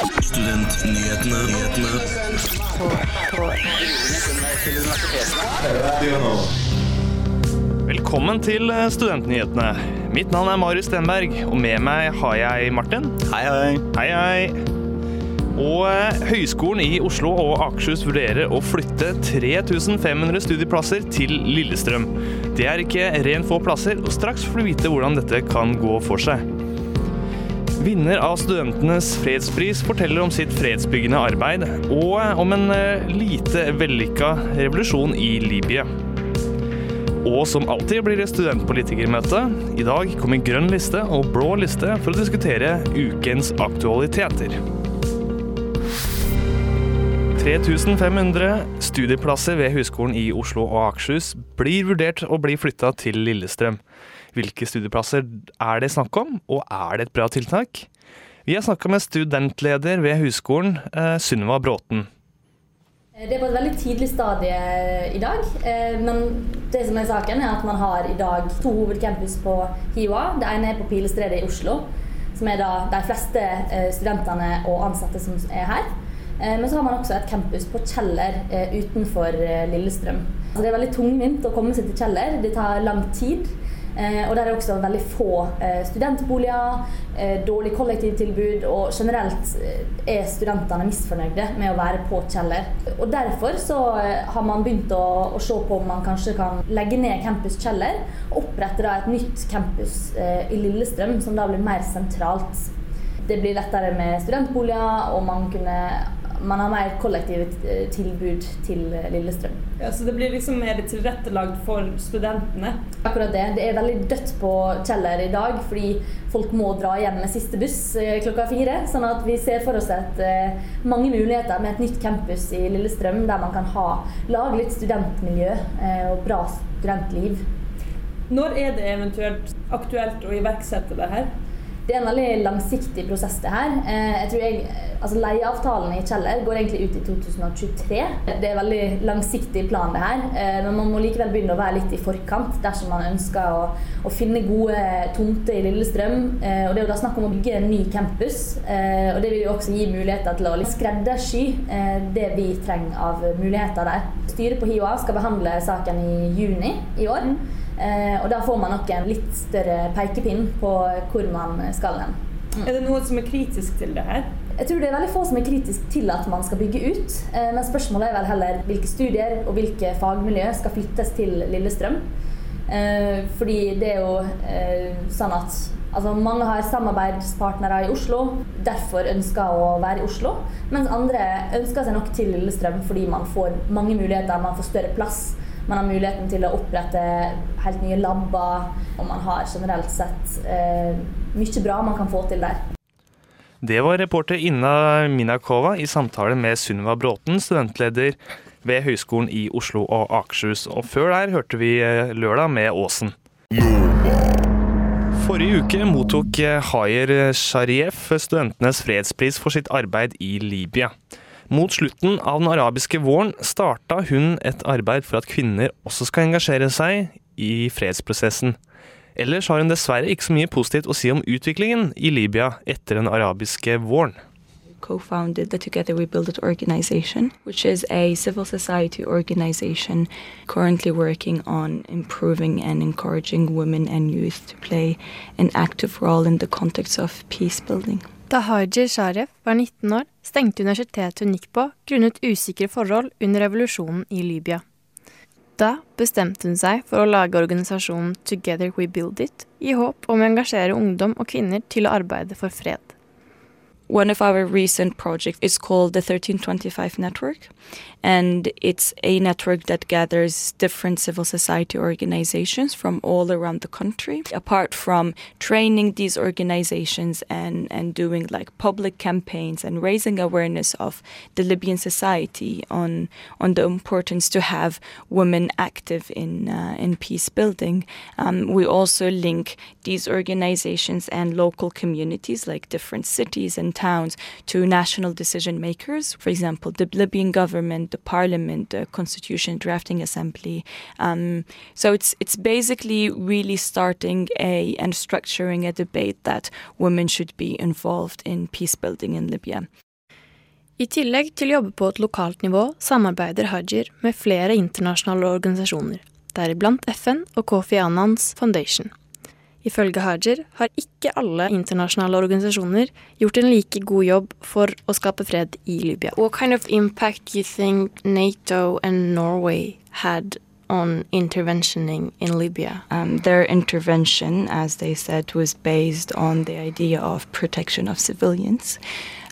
Studentnyhetene. Velkommen til eh, Studentnyhetene. Mitt navn er Marius Stenberg, og med meg har jeg Martin. Hei, hei. Hei, hei. Og eh, Høgskolen i Oslo og Akershus vurderer å flytte 3500 studieplasser til Lillestrøm. Det er ikke rent få plasser, og straks får du vite hvordan dette kan gå for seg. Vinner av Studentenes fredspris forteller om sitt fredsbyggende arbeid, og om en eh, lite vellykka revolusjon i Libya. Og som alltid blir det studentpolitikermøte. I dag kommer grønn liste og blå liste for å diskutere ukens aktualiteter. 3500 studieplasser ved Høgskolen i Oslo og Akershus blir vurdert å bli flytta til Lillestrøm. Hvilke studieplasser er det snakk om, og er det et bra tiltak? Vi har snakka med studentleder ved Husskolen, eh, Sunniva Bråten. Det er på et veldig tidlig stadie i dag. eh, Men det som er saken er at man har i dag to hovedcampus på Hiwa. Det ene er på Pilestredet i Oslo, som er da de fleste eh, studentene og ansatte som er her. Eh, Men så har man også et campus på Kjeller eh, utenfor eh, Lillestrøm. Så det er veldig tungvint å komme seg til Kjeller. Det tar lang tid. Eh, og der er også veldig få eh, studentboliger, eh, dårlig kollektivtilbud, og generelt er studentene misfornøyde med å være på Kjeller. Og Derfor så har man begynt å, å se på om man kanskje kan legge ned campus Kjeller og opprette da et nytt campus i Lillestrøm, som da blir mer sentralt. Det blir lettere med studentboliger, og man, kunne, man har mer kollektive eh, tilbud til Lillestrøm. Ja, så det blir liksom mer tilrettelagt for studentene. Akkurat det. Det er veldig dødt på Kjeller i dag fordi folk må dra hjem med siste buss eh, klokka fire. Sånn at vi ser for oss et, eh, mange muligheter med et nytt campus i Lillestrøm der man kan ha, lage litt studentmiljø eh, og bra studentliv. Når er det eventuelt aktuelt å iverksette det her? Det er en veldig langsiktig prosess, det her. Eh, Jeg tror jeg, altså Leieavtalen i Kjeller går egentlig ut i 2023. Det er en veldig langsiktig plan, det her. Eh, Men man må likevel begynne å være litt i forkant dersom man ønsker å, å finne gode tomter i Lillestrøm. Eh, Og det er jo da snakk om å bygge en ny campus. Og det vil jo også gi muligheter til å skreddersy det vi trenger av muligheter der. Styret på HiOA skal behandle saken i juni i år. Eh, og da får man nok en litt større pekepinn på hvor man skal hen. Er det noe som er kritisk til det her? Jeg tror det er veldig få som er kritisk til at man skal bygge ut. eh, Men spørsmålet er vel heller hvilke studier og hvilke fagmiljø skal flyttes til Lillestrøm. Eh, Fordi det er jo sånn at altså mange har samarbeidspartnere i Oslo, derfor ønsker å være i Oslo. Mens andre ønsker seg nok til Lillestrøm fordi man får mange muligheter, man får større plass. Man har muligheten til å opprette helt nye labber, og man har generelt sett eh, mye bra man kan få til der. Det var reporter Inna Minakova i samtale med Sunniva Bråten, studentleder ved Høgskolen i Oslo og Akershus. Og før der hørte vi eh, Lørdag med Åsen. Forrige uke mottok eh, Hayer Sharif studentenes fredspris for sitt arbeid i Libya. Mot slutten av den arabiske våren starta hun et arbeid for at kvinner også skal engasjere seg i fredsprosessen. Ellers har hun dessverre ikke så mye positivt å si om utviklingen i Libya etter den arabiske våren. co-founded the Together We Build It organization, which is a civil society organization currently working on improving and encouraging women and youth to play an active role in the context of peace building. Da Haji Sharef var 19 år, stengte universitetet hun gikk på grunnet usikre forhold under revolusjonen i Libya. Da bestemte hun seg for å lage organisasjonen Together We Build It, i håp om å engasjere ungdom og kvinner til å arbeide for fred. One of our recent projects is called the 1325 Network, and it's a network that gathers different civil society organizations from all around the country. Apart from training these organizations and, and doing like public campaigns and raising awareness of the Libyan society on on the importance to have women active in uh, in peace building, um, we also link these organizations and local communities like different cities and towns to national decision makers. For example, the Libyan government, the parliament, the constitution drafting assembly. Um, so it's it's basically really starting a and structuring a debate that women should be involved in peace building in Libya. I tillegg til å jobbe på et lokalt nivå, samarbeider Hajir med flere internasjonale organisasjoner, deriblant FN og Kofi Annans Foundation. Ifølge Hajer har ikke alle internasjonale organisasjoner gjort en like god jobb for å skape fred i Libya. What kind of impact do you think NATO and Norway had on interventioning in Libya? Um, their intervention, as they said, was based on the idea of protection of civilians.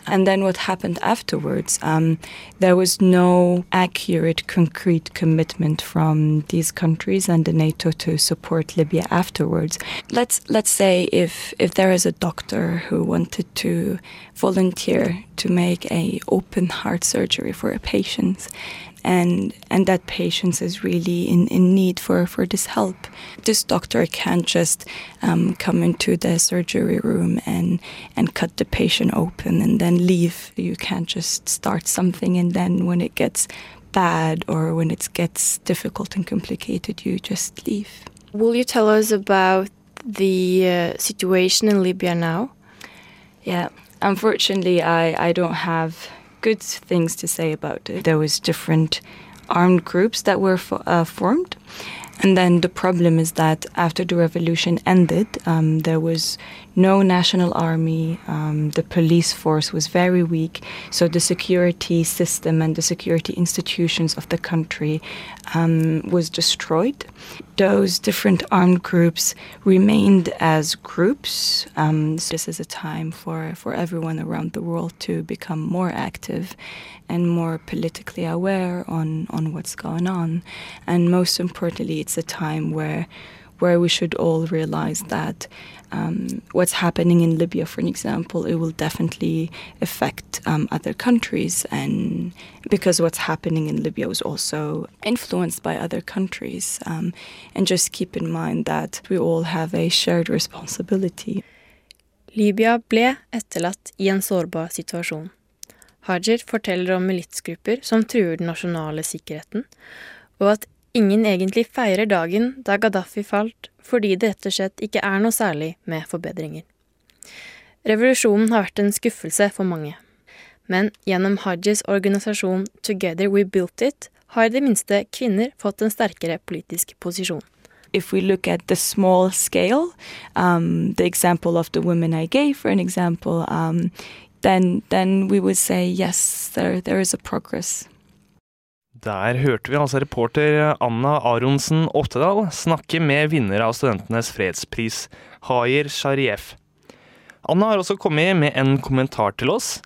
And then what happened afterwards, um, there was no accurate, concrete commitment from these countries and the NATO to support Libya afterwards. Let's let's say if if there is a doctor who wanted to volunteer to make a open heart surgery for a patient, and and that patient is really in, in need for, for this help. This doctor can't just um, come into the surgery room and and cut the patient open and then leave. You can't just start something and then when it gets bad or when it gets difficult and complicated, you just leave. Will you tell us about the uh, situation in Libya now? Yeah, unfortunately, I, I don't have good things to say about it. There was different armed groups that were fo- uh, formed. And then the problem is that after the revolution ended, um, there was no national army. Um, the police force was very weak. So the security system and the security institutions of the country um, was destroyed. Those different armed groups remained as groups. Um, so this is a time for, for everyone around the world to become more active and more politically aware on, on what's going on. And most importantly, it's a time where where we should all realize that um, what's happening in Libya, for an example, it will definitely affect um, other countries, and because what's happening in Libya was also influenced by other countries. Um, and just keep in mind that we all have a shared responsibility. Libya ble etterlatt i en sårbar situasjon. Hajer forteller om militsgrupper som truer den nasjonale sikkerheten, og at ingen egentlig feirer dagen da Gaddafi falt fordi det rett og slett ikke er noe særlig med forbedringer. Revolusjonen har vært en skuffelse for mange. Men gjennom Hajis organisasjon Together We Built It har i det minste kvinner fått en sterkere politisk posisjon. if we look at the small scale, um, the example of the women I gave, for an example, um, then then we would say yes, there there is a progress. Der hørte vi altså reporter Anna Aronsen Ottedal snakke med vinner av Studentenes fredspris, Hayer Sharief. Anna har også kommet med en kommentar til oss.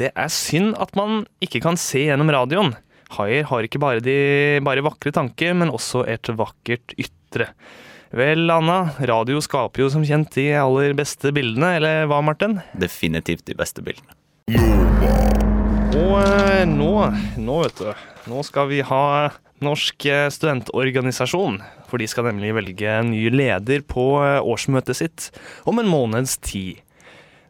Det er synd at man ikke kan se gjennom radioen. Hayer har ikke bare de bare vakre tanker, men også et vakkert ytre. Vel, Anna, radio skaper jo som kjent de aller beste bildene, eller hva, Martin? Definitivt de beste bildene. Og eh, nå, nå vet du, nå skal vi ha Norsk eh, studentorganisasjon. For de skal nemlig velge ny leder på eh, årsmøtet sitt om en måneds tid.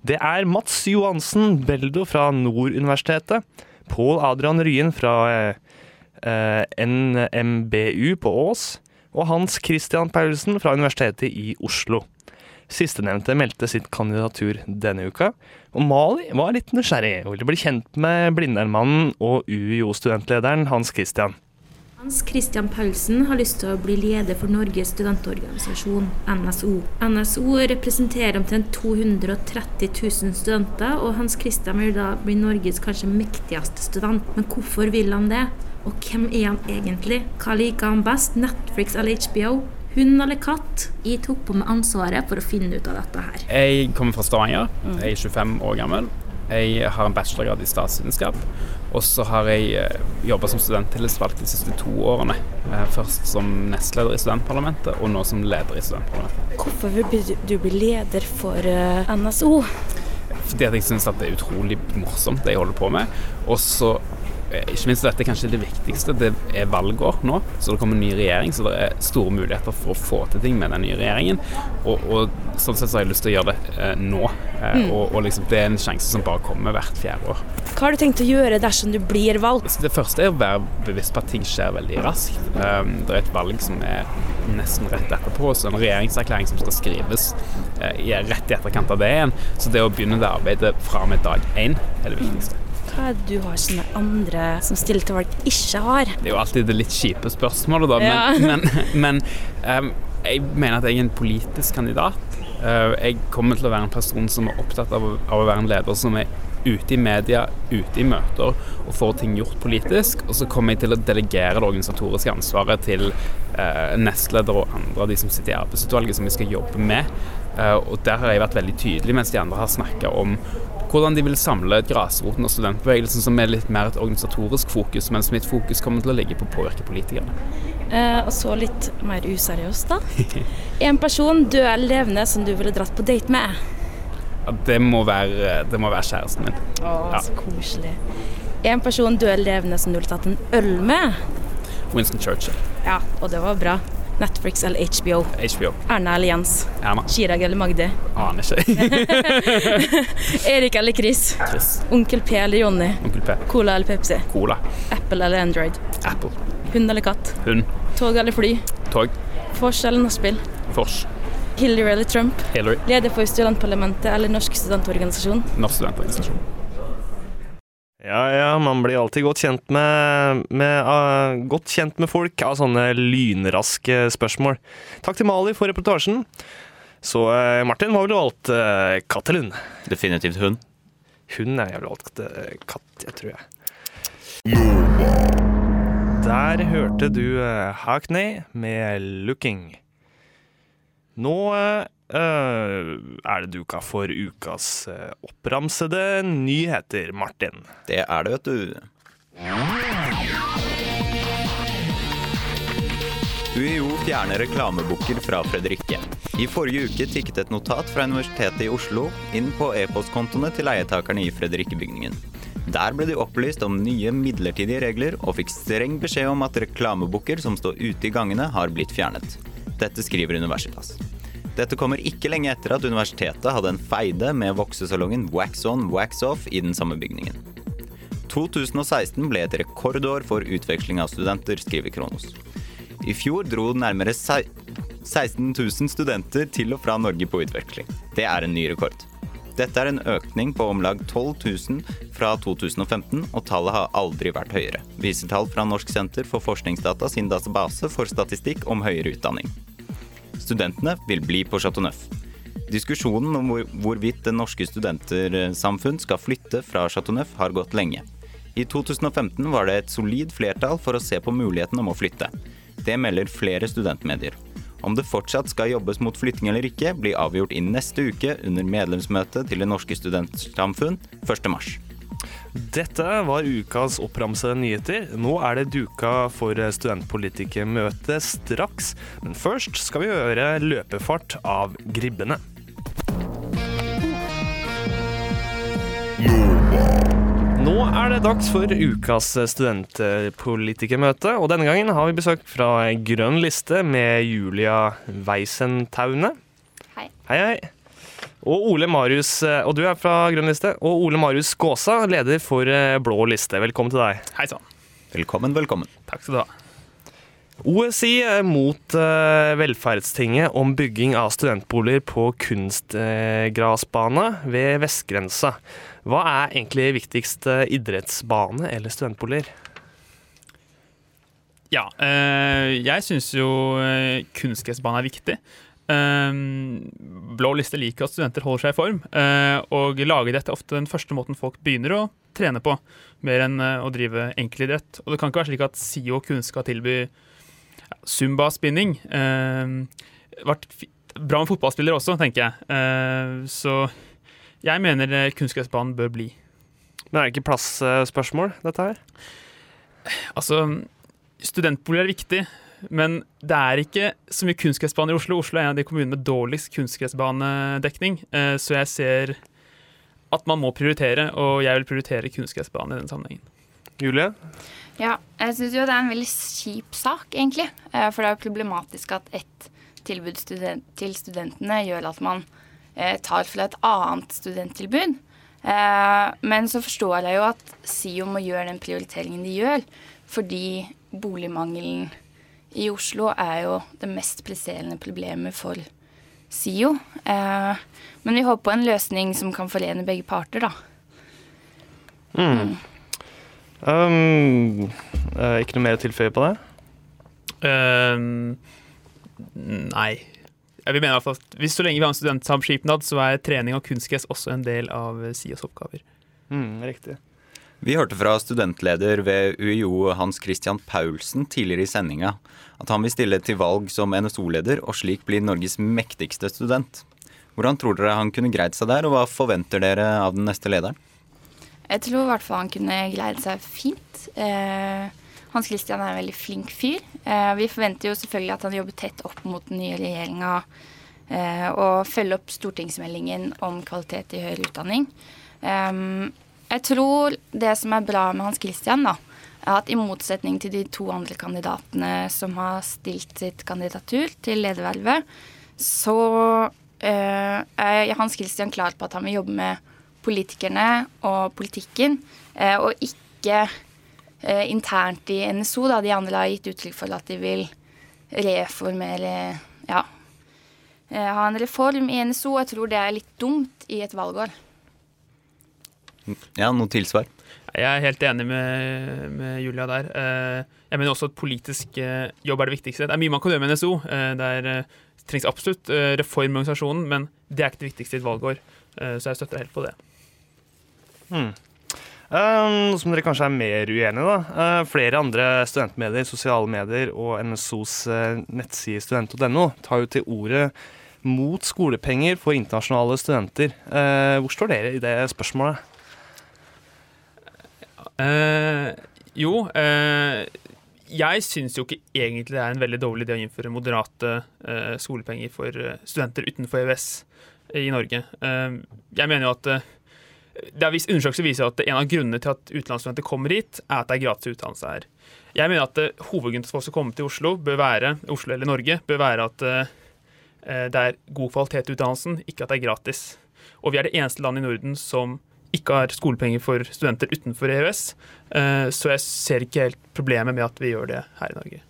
Det er Mats Johansen Beldo fra Nord universitetet, Pål Adrian Ryen fra eh, eh, NMBU på Ås, og Hans Christian Paulsen fra Universitetet i Oslo. Sistnevnte meldte sitt kandidatur denne uka, og Mali var litt nysgjerrig og ville bli kjent med Blindernmannen og UiO-studentlederen Hans Christian. Hans Christian Paulsen har lyst til å bli leder for Norges studentorganisasjon, NSO. NSO representerer omtrent 230 000 studenter, og Hans Christian vil da bli Norges kanskje mektigste student. Men hvorfor vil han det? Og hvem er han egentlig? Hva liker han best, Netflix eller HBO? Hund eller katt? Jeg tok på meg ansvaret for å finne ut av dette her. Jeg kommer fra Stavanger. Jeg er 25 år gammel. Jeg har en bachelorgrad i statsvitenskap. Og så har jeg jobba som studenttillitsvalgt de siste to årene. Eh, Først som nestleder i studentparlamentet, og nå som leder i studentparlamentet. Hvorfor vil du bli leder for eh, NSO? Fordi at jeg syns det er utrolig morsomt, det jeg holder på med. Og så eh, ikke minst dette er kanskje det viktigste. Det er valgår nå, så det kommer en ny regjering. Så det er store muligheter for å få til ting med den nye regjeringen. Og, og sånn sett så har jeg lyst til å gjøre det eh, nå. Eh, og, og liksom, det er en sjanse som bare kommer hvert fjerde år. Hva har du tenkt å gjøre dersom du blir valgt? Det første er å være bevisst på at ting skjer veldig raskt. Um, det er et valg som er nesten rett etterpå, så en regjeringserklæring som skal skrives eh, rett i etterkant av det igjen. Så det å begynne det arbeidet fra og med dag én er det viktigste. Hva er det du har som andre som stiller til valg, ikke har? Det er jo alltid det litt kjipe spørsmålet, da. Men, Ja. men, men um, jeg mener at jeg er en politisk kandidat. Uh, jeg kommer til å være en person som er opptatt av, av å være en leder som er ute i media, ute i møter og får ting gjort politisk. Og så kommer jeg til å delegere det organisatoriske ansvaret til uh, nestleder og andre av de som sitter i arbeidsutvalget som vi skal jobbe med. Uh, og der har jeg vært veldig tydelig, mens de andre har snakka om hvordan de vil samle grasroten og studentbevegelsen, som er litt mer et organisatorisk fokus, mens mitt fokus kommer til å ligge på å påvirke politikerne. Eh, og så litt mer useriøst, da. En person, død eller levende, som du ville dratt på date med. Ja, det, må være, det må være kjæresten min. Å, Ja. så koselig. En person, død eller levende, som du ville tatt en øl med. Winston Churchill. Ja, og det var bra. Netflix eller HBO. HBO. Erna eller Jens. Erna. Chirag eller Magde. Aner ikke. Erik eller Chris. Chris. Onkel P eller Jonny. Onkel P. Cola eller Pepsi. Cola. Apple eller Android. Apple. Hund eller katt. Hund. Tog eller fly. Tog. Fors eller nachspiel. Fors. Hillary eller Trump. Hillary. Leder for studentparlamentet eller Norsk studentorganisasjon. Norsk studentorganisasjon. Ja, ja, man blir alltid godt kjent med, med uh, Godt kjent med folk av sånne lynraske spørsmål. Takk til Mali for reportasjen. Så uh, Martin, hva ville du valgt? Uh, katt eller hund? Definitivt hund. Hund er jeg ville valgt uh, katt, jeg tror jeg. Der hørte du uh, Hackney med 'Looking'. Nå uh, er det duka for ukas uh, oppramsede nyheter, Martin. Det er det, vet du. UiO fjerner reklameboker fra Fredrikke. I forrige uke tikket et notat fra Universitetet i Oslo inn på e-postkontoene til leietakerne i Fredrikke-bygningen. Der ble de opplyst om nye midlertidige regler og fikk streng beskjed om at reklameboker som står ute i gangene, har blitt fjernet. Dette skriver Universitas. Dette kommer ikke lenge etter at universitetet hadde en feide med voksesalongen Wax On, Wax Off i den samme bygningen. 2016 ble et rekordår for utveksling av studenter, skriver Kronos. I fjor dro nærmere 16 000 studenter til og fra Norge på utveksling. Det er en ny rekord. Dette er en økning på om lag 12 000 fra 2015, og tallet har aldri vært høyere, viser tall fra Norsk senter for forskningsdata sin database for statistikk om høyere utdanning. Studentene vil bli på Chateau Neuf. Diskusjonen om hvor, hvorvidt det norske studentersamfunn skal flytte fra Chateau Neuf har gått lenge. I 2015 var det et solid flertall for å se på muligheten om å flytte. Det melder flere studentmedier. Om det fortsatt skal jobbes mot flytting eller ikke, blir avgjort i neste uke under medlemsmøtet til Det norske studentsamfunn 1. Dette var ukas oppramsede nyheter. Nå er det duka for studentpolitikermøte straks. Men først skal vi høre løpefart av Gribbene. Nå er det dags for ukas studentpolitikermøte, og denne gangen har vi besøk fra Grønn liste med Julia Weisentaune. Hei. Hei, hei. Og Ole Marius, og du er fra Grønn liste, og Ole Marius Gåsa, leder for eh, Blå liste. Velkommen til deg. Hei sann. Velkommen, velkommen. Takk skal du ha. OSI er mot eh, velferdstinget om bygging av studentboliger på kunstgrasbane ved vestgrensa. Hva er egentlig viktigst, eh, idrettsbane eller studentboliger? Ja, eh, jeg syns jo eh, kunstgressbane er viktig. Eh, blå liste liker at studenter holder seg i form, eh, og lager dette ofte den første måten folk begynner å trene på, mer enn eh, å drive enkelidrett. Og det kan ikke være slik at SIO kun skal tilby ja, zumba-spinning. Eh, vært fi- bra med fotballspillere også, tenker jeg. Eh, så jeg mener eh, kunstgressbanen bør bli. Men er det ikke plassspørsmål, dette her? Altså, studentbolig er viktig, men det er ikke så mye kunstgressbaner i Oslo. Oslo er en av de kommunene med dårligst kunstgressbanedekning, eh, så jeg ser at man må prioritere, og jeg vil prioritere kunstgressbane i den sammenhengen. Julie? Ja, jeg syns jo det er en veldig kjip sak, egentlig. Eh, For det er jo problematisk at ett tilbud student til studentene gjør at man eh, tar fra et annet studenttilbud. Eh, Men så forstår jeg jo at SIO må gjøre den prioriteringen de gjør, fordi boligmangelen i Oslo er jo det mest presserende problemet for SIO. Eh, Men vi håper på en løsning som kan forene begge parter, da. Mm. Um, uh, ikke noe mer å tilføye på det? Um, nei. Jeg vil mene at hvis Så lenge vi har en studentsamskipnad, så er trening og kunstgress også en del av SIOs oppgaver. Mm, riktig. Vi hørte fra studentleder ved UiO Hans Christian Paulsen tidligere i sendinga at han vil stille til valg som NSO-leder og slik bli Norges mektigste student. Hvordan tror dere han kunne greid seg der, og hva forventer dere av den neste lederen? Jeg tror i hvert fall han kunne greid seg fint. Eh, Hans Christian er en veldig flink fyr. Eh, vi forventer jo selvfølgelig at han jobber tett opp mot den nye regjeringa eh, og følger opp stortingsmeldingen om kvalitet i høyere utdanning. Eh, jeg tror det som er bra med Hans Christian, da, er at i motsetning til de to andre kandidatene som har stilt sitt kandidatur til ledervervet, så eh, er Hans Christian klar på at han vil jobbe med politikerne og politikken, eh, og ikke eh, internt i NSO. Da. De andre har gitt uttrykk for at de vil reformere Ja. Ha en reform i NSO. Jeg tror det er litt dumt i et valgår. Ja, noe tilsvar? Jeg er helt enig med, med Julia der. Eh, jeg mener også at politisk eh, jobb er det viktigste. Det er mye man kan gjøre med NSO. Det trengs absolutt reform i organisasjonen, men det er ikke det viktigste i et valgår. Så jeg støtter helt på det. Hmm. Noe um, som dere kanskje er mer uenige i. da. Uh, flere andre studentmedier, sosiale medier og NSOs uh, nettside student.no tar jo til orde mot skolepenger for internasjonale studenter. Uh, hvor står dere i det spørsmålet? Jo, jeg syns jo ikke egentlig det er en veldig dårlig idé å innføre moderate skolepenger for studenter utenfor EØS i Norge. jeg mener jo at det er Undersøkelser viser at en av grunnene til at utenlandsstudenter kommer hit, er at det er gratis utdannelse her. Jeg mener at uh, hovedgrunnen til folk som kommer til Oslo, bør være, Oslo eller Norge, bør være at uh, det er god kvalitet i utdannelsen, ikke at det er gratis. Og vi er det eneste landet i Norden som ikke har skolepenger for studenter utenfor EØS, uh, så jeg ser ikke helt problemet med at vi gjør det her i Norge.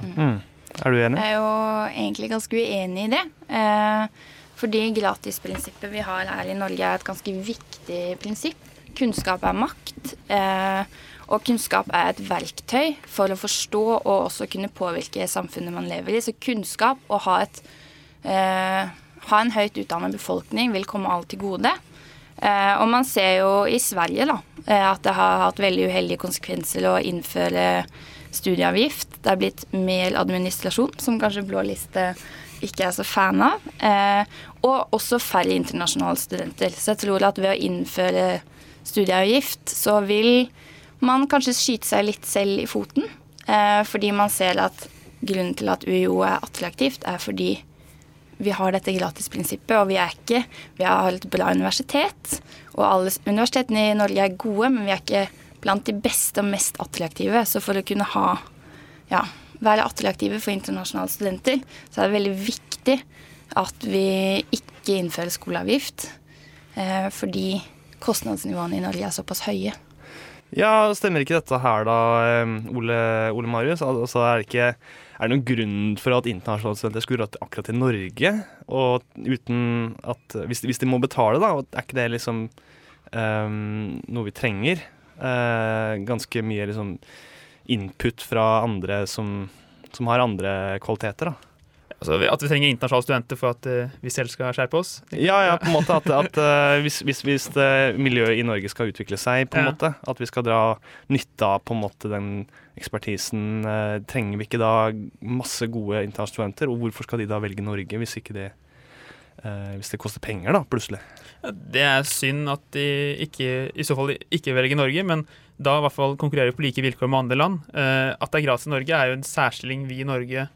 Mm. Er du enig? Jeg er jo egentlig ganske uenig i det. Uh, fordi gratisprinsippet vi har her i Norge er et ganske viktig prinsipp. Kunnskap er makt. Eh, og kunnskap er et verktøy for å forstå og også kunne påvirke samfunnet man lever i. Så kunnskap og ha, et, eh, ha en høyt utdannet befolkning vil komme alt til gode. Eh, og man ser jo i Sverige da, eh, at det har hatt veldig uheldige konsekvenser å innføre studieavgift. Det er blitt mer administrasjon, som kanskje blå liste ikke er så fan av. Eh, og også færre internasjonale studenter. Så jeg tror at ved å innføre studieavgift, så vil man kanskje skyte seg litt selv i foten. Fordi man ser at grunnen til at UiO er attraktivt, er fordi vi har dette gratisprinsippet, og vi er ikke Vi har et bra universitet, og alle universitetene i Norge er gode, men vi er ikke blant de beste og mest attraktive. Så for å kunne ha ja, være attraktive for internasjonale studenter, så er det veldig viktig at vi ikke innfører skoleavgift. Eh, fordi kostnadsnivåene i Norge er såpass høye. Ja, Stemmer ikke dette her da, Ole, Ole Marius? Altså, er, det ikke, er det noen grunn for at internasjonale studenter skulle dra akkurat til Norge? Og uten at, hvis, hvis de må betale, da, er ikke det liksom um, noe vi trenger? Uh, ganske mye liksom input fra andre som, som har andre kvaliteter. da. Altså, at vi trenger internasjonale studenter for at uh, vi selv skal skjerpe oss? Ja, ja på en måte at, at uh, hvis, hvis, hvis det, miljøet i Norge skal utvikle seg, på en ja. måte, at vi skal dra nytte av på en måte den ekspertisen, trenger vi ikke da masse gode internasjonale studenter? Og hvorfor skal de da velge Norge hvis, det, hvis det koster penger, da, plutselig? Det er synd at de ikke, i så fall ikke velger Norge, men da i hvert fall konkurrerer på like vilkår med andre land. Uh, at det er gratis i Norge, er jo en særstilling vi i Norge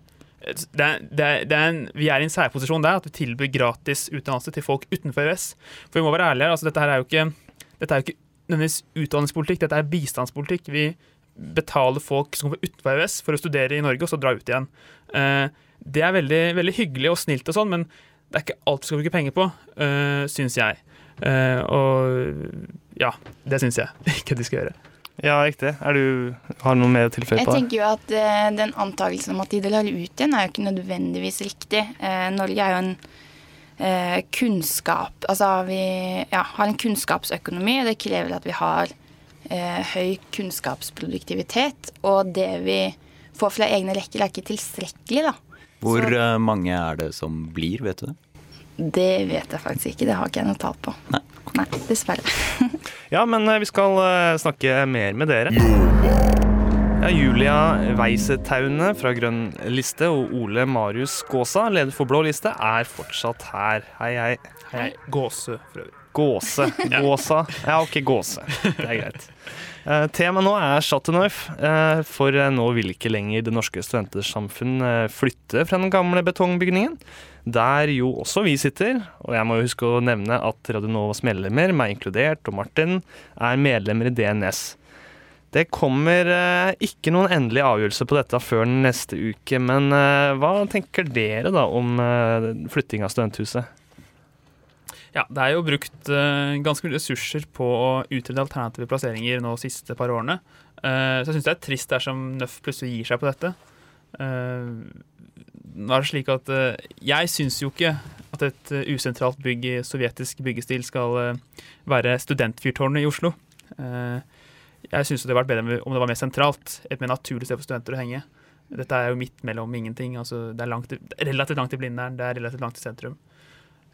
det er, det er, det er en, Vi er i en særposisjon der, at vi tilbyr gratis utdannelse til folk utenfor EØS. For vi må være ærlige, altså dette her er jo ikke dette er jo ikke nødvendigvis utdanningspolitikk, dette er bistandspolitikk. Vi betaler folk som kommer utenfor EØS for å studere i Norge, og så dra ut igjen. Uh, det er veldig, veldig, hyggelig og snilt og sånn, men det er ikke alt vi skal bruke penger på, uh, syns jeg. Uh, og ja, det syns jeg ikke de skal gjøre. Ja, riktig. Er du, har du noe mer å tilføye på det? Jeg tenker jo at uh, Den antakelsen om at de deler ut igjen, er jo ikke nødvendigvis riktig. Uh, Norge er jo en uh, kunnskap Altså vi ja, har en kunnskapsøkonomi. Det krever at vi har eh, høy kunnskapsproduktivitet. Og det vi får fra egne rekker, er ikke tilstrekkelig, da. Hvor Så- eh, mange er det som blir, vet du det? Det vet jeg faktisk ikke. Det har ikke jeg noe tall på. Nei. Nei, dessverre. Ja, men eh, vi skal eh, snakke mer med dere. Ja, Julia Weisetaune fra Grønn liste og Ole Marius Gåsa, leder for Blå liste, er fortsatt her. Hei, hei. Hei, Gåse, for øvrig. Gåse. Gåsa. Ja, ok, gåse. Det er greit. Uh, Temaet nå er Chateauneuf, uh, for nå vil ikke lenger Det Norske Studentersamfunn flytte fra den gamle betongbygningen, der jo også vi sitter. Og jeg må jo huske å nevne at Radionovas medlemmer, meg inkludert, og Martin, er medlemmer i DNS. Det kommer eh, ikke noen endelig avgjørelse på dette før neste uke, men eh, hva tenker dere da om eh, flytting av studenthuset? Ja, det er jo brukt ganske mye ressurser på å utrede alternative plasseringer nå de siste par årene. Så jeg syns det er trist dersom Nøff plutselig gir seg på dette. Nå er det slik at eh, Jeg syns jo ikke at et eh, usentralt bygg i sovjetisk byggestil skal eh, være studentfyrtårnet i Oslo. Eh, jeg syns det hadde vært bedre om det var mer sentralt. Et mer naturlig sted for studenter å henge. Dette er jo midt mellom ingenting. altså Det er langt, relativt langt til Blindern, det er relativt langt til sentrum.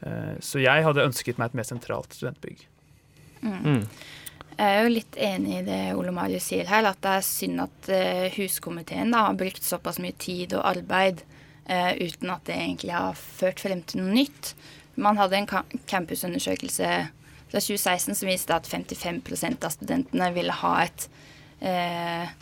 Eh, Så jeg hadde ønsket meg et mer sentralt studentbygg. Mm. Jeg er jo litt enig i det Ole Marius sier her, at det er synd at huskomiteen da, har brukt såpass mye tid og arbeid uten at det egentlig har ført frem til noe nytt. Man hadde en campusundersøkelse fra 2016 som viste at 55% av studentene ville ha et eh,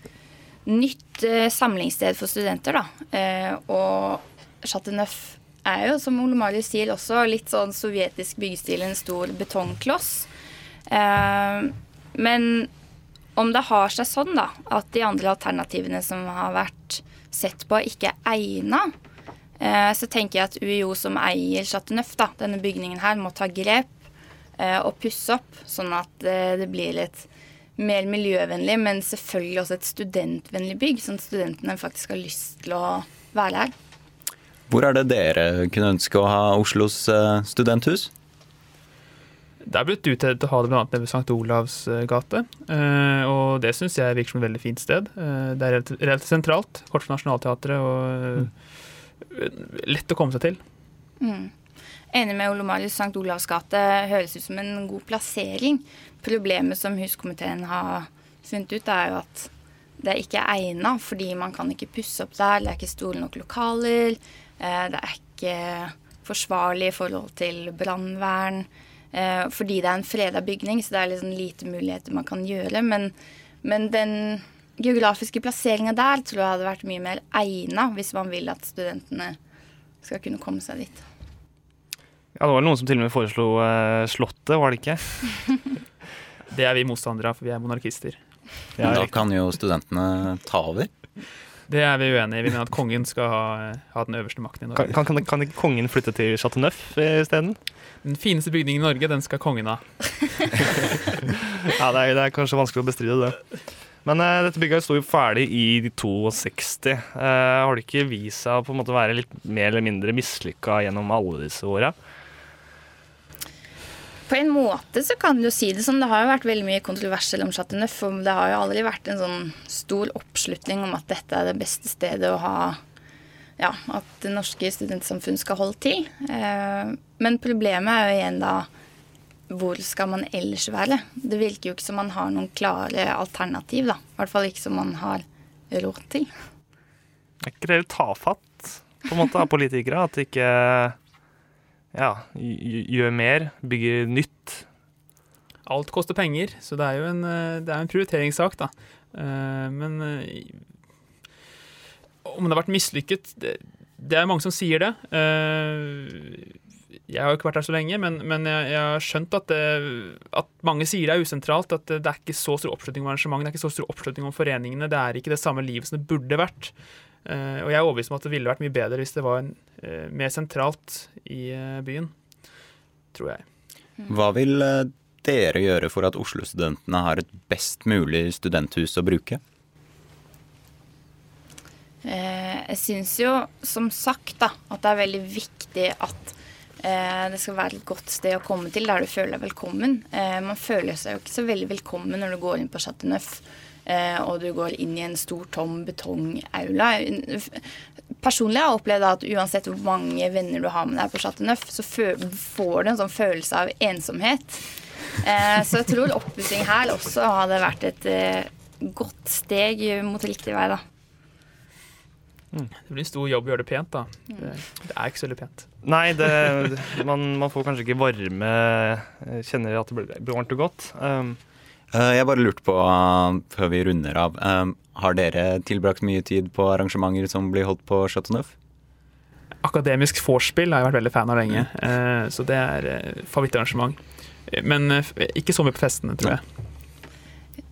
nytt eh, samlingssted for studenter. Eh, og Chateauneuf er jo, som Ole Marius sier, også litt sånn sovjetisk byggestil, en stor betongkloss. Eh, men om det har seg sånn da, at de andre alternativene som har vært sett på, ikke er egna, eh, så tenker jeg at UiO som eier Chateau Neuf, da, denne bygningen her, må ta grep eh, og pusse opp, sånn at eh, det blir litt mer miljøvennlig, men selvfølgelig også et studentvennlig bygg, sånn at studentene faktisk har lyst til å være her. Hvor er det dere kunne ønske å ha Oslos eh, studenthus? Det er blitt utredet å ha det bl.a. nede ved St. Olavs eh, gate. eh, Og det syns jeg virker som et veldig fint sted. Eh, Det er relativt, sentralt. Kort fra Nationaltheatret og eh, lett å komme seg til. Mm. Enig med Olomarius. St. Olavs gate høres ut som en god plassering. Problemet som huskomiteen har funnet ut, er jo at det ikke er egna, fordi man kan ikke pusse opp der. Det er ikke store nok lokaler. eh, Det er ikke forsvarlig i forhold til brannvern. eh, Fordi det er en freda bygning, så det er liksom lite muligheter man kan gjøre. Men, men den geografiske plasseringa der tror jeg hadde vært mye mer egna hvis man vil at studentene skal kunne komme seg dit. Ja, Det var noen som til og med foreslo eh, Slottet, var det ikke? Det er vi motstandere av, for vi er monarkister. Ja, da kan jo studentene ta over. Det er vi uenige i. Vi mener at kongen skal ha, ha den øverste makten i Norge. Kan, kan, kan ikke kongen flytte til Chateau Neuf isteden? Den fineste bygningen i Norge, den skal kongen ha. Ja, det er, det er kanskje vanskelig å bestride det. Men uh, dette bygget sto jo ferdig i 62. Uh, har det ikke vist seg å på en måte være litt mer eller mindre mislykka gjennom alle disse åra? På en måte så kan du si det sånn. Det har jo vært veldig mye kontroversiell om Chateau Neuf. Og det har jo aldri vært en sånn stor oppslutning om at dette er det beste stedet å ha Ja, at det norske studentsamfunn skal holde til. Eh, men problemet er jo igjen da hvor skal man ellers være? Det virker jo ikke som man har noen klare alternativ, da. I hvert fall ikke som man har råd til. Er ikke det tafatt på en måte av politikere? At de ikke ja, gjør mer, bygger nytt? Alt koster penger, så det er jo en, eh, det er en prioriteringssak, da. Eh, Men eh, om det har vært mislykket det, det er mange som sier det. Eh, Jeg har jo ikke vært her så lenge, men, men jeg, jeg har skjønt at, det, at mange sier det er usentralt. At det, er ikke så stor oppslutning om arrangementet, det er ikke så stor oppslutning om foreningene. Det er ikke det samme livet som det burde vært. Eh, Og jeg er overbevist om at det ville vært mye bedre hvis det var en, eh, mer sentralt i eh, byen. Tror jeg. Hva vil eh, dere gjøre for at Oslo-studentene har et best mulig studenthus å bruke? Eh, jeg syns jo som sagt da, at det er veldig viktig at Eh, det skal være et godt sted å komme til der du føler deg velkommen. Eh, man føler seg jo ikke så veldig velkommen når du går inn på Chateau Neuf eh, og du går inn i en stor, tom betongaula. Personlig har jeg opplevd at uansett hvor mange venner du har med deg på Chateau Neuf, så får du en sånn følelse av ensomhet. Eh, så jeg tror oppussing her også hadde vært et eh, godt steg mot riktig vei, da. Mm. Det blir en stor jobb å gjøre det pent, da. Det, det er ikke så veldig pent. Nei, det, man, man, får kanskje ikke varme Kjenner at det blir, varmt og godt. Um. Uh, jeg bare lurte på, uh, før vi runder av, um, har dere tilbrakt mye tid på arrangementer som blir holdt på Chateau Neuf? Akademisk vorspiel har jeg vært veldig fan av lenge, uh, så det er favorittarrangement. Men ikke så mye på festene, tror jeg.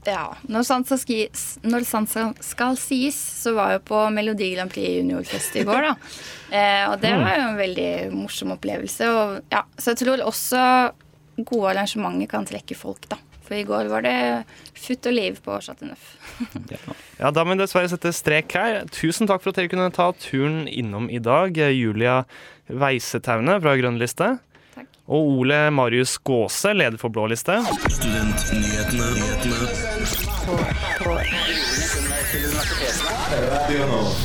Ja. Når sant, skal, når sant skal sies, så var jeg på Melodi Grand Prix juniorfest i går, da. Eh, og det mm. var jo en veldig morsom opplevelse. Og, ja, så jeg tror også gode arrangementer kan trekke folk, da. For i går var det futt og liv på Chateau Neuf. ja, da må vi dessverre sette strek her. Tusen takk for at dere kunne ta turen innom i dag. Julia Weisetaune fra Grønn liste. Og Ole Marius Gåse, leder for Blå liste. Studentnyhetene. På, på.